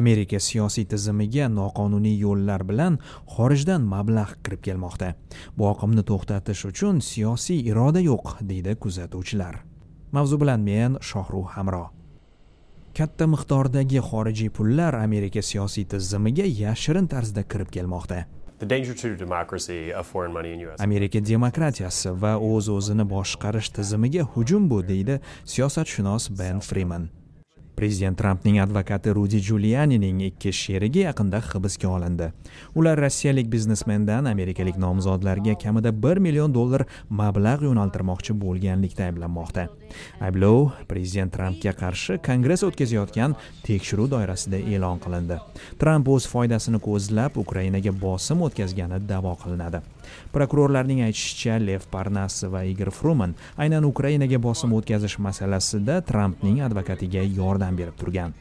amerika siyosiy tizimiga noqonuniy yo'llar bilan xorijdan mablag' kirib kelmoqda. Bu oqimni to'xtatish uchun siyosiy iroda yo'q deydi kuzatuvchilar. Mavzu bilan men shohruh hamro katta miqdordagi xorijiy pullar amerika siyosiy tizimiga yashirin tarzda kirib kelmoqda. Amerika demokratiyasi va o'z o'zini boshqarish tizimiga hujum bu deydi siyosatshunos ben friman prezident trampning advokati rudi julianining ikki sherigi yaqinda hibsga olindi. Ular rossiyalik biznesmendan amerikalik nomzodlarga kamida bir million dollar mablag' yo'naltirmoqchi bo'lganlikda ayblanmoqda. Ayblov prezident trampga qarshi kongress o'tkazayotgan tekshiruv doirasida e'lon qilindi. Tramp o'z foydasini ko'zlab ukrainaga bosim o'tkazgani da'vo qilinadi. Prokurorlarning aytishicha lev parnas va igor fruman aynan ukrainaga bosim o'tkazish masalasida trampning advokatiga yordam berib turgan.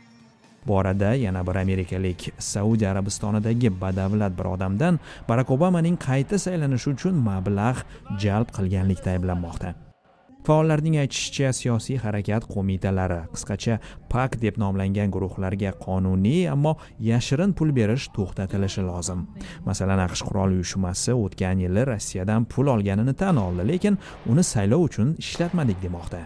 Bu orada yana bir amerikalik saudiya arabistonidagi badavlat bir odamdan barak obamaning qayta saylanishi uchun mablag' jalb qilganlikda ayblanmoqda faollarning aytishicha siyosiy harakat qo'mitalari qisqacha pak deb nomlangan guruhlarga qonuniy ammo yashirin pul berish to'xtatilishi lozim. Masalan aqsh qurol uyushmasi o'tgan yili rossiyadan pul olganini tan oldi lekin uni saylov uchun ishlatmadik demoqda.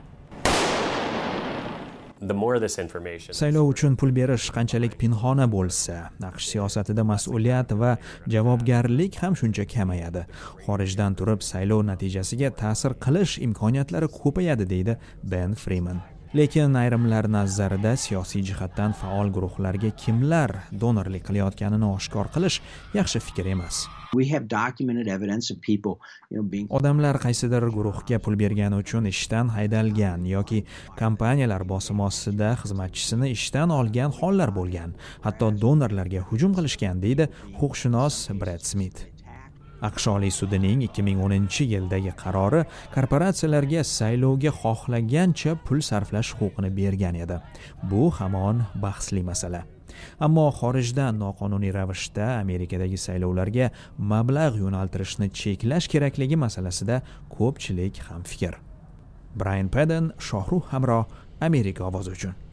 Saylov uchun pul berish qanchalik pinhona bo'lsa aqsh siyosatida mas'uliyat va javobgarlik ham shuncha kamayadi. Xorijdan turib saylov natijasiga ta'sir qilish imkoniyatlari ko'payadi deydi ben friman lekin ayrimlar nazarida siyosiy jihatdan faol guruhlarga kimlar donorlik qilayotganini oshkor qilish yaxshi fikr emas. Odamlar qaysidir guruhga pul bergani uchun ishdan haydalgan yoki kompaniyalar bosimi ostida xizmatchisini ishdan olgan hollar bo'lgan hatto donorlarga hujum qilishgan deydi huquqshunos bred smit aqsholiy sudining 2010 yildagi qarori korporatsiyalarga saylovga xohlagancha pul sarflash huquqini bergan edi. Bu hamon bahsli masala. Ammo xorijdan noqonuniy ravishda amerikadagi saylovlarga mablag' yo'naltirishni cheklash kerakligi masalasida ko'pchilik hamfikr. Brayan peden shohruh hamro amerika ovozi uchun.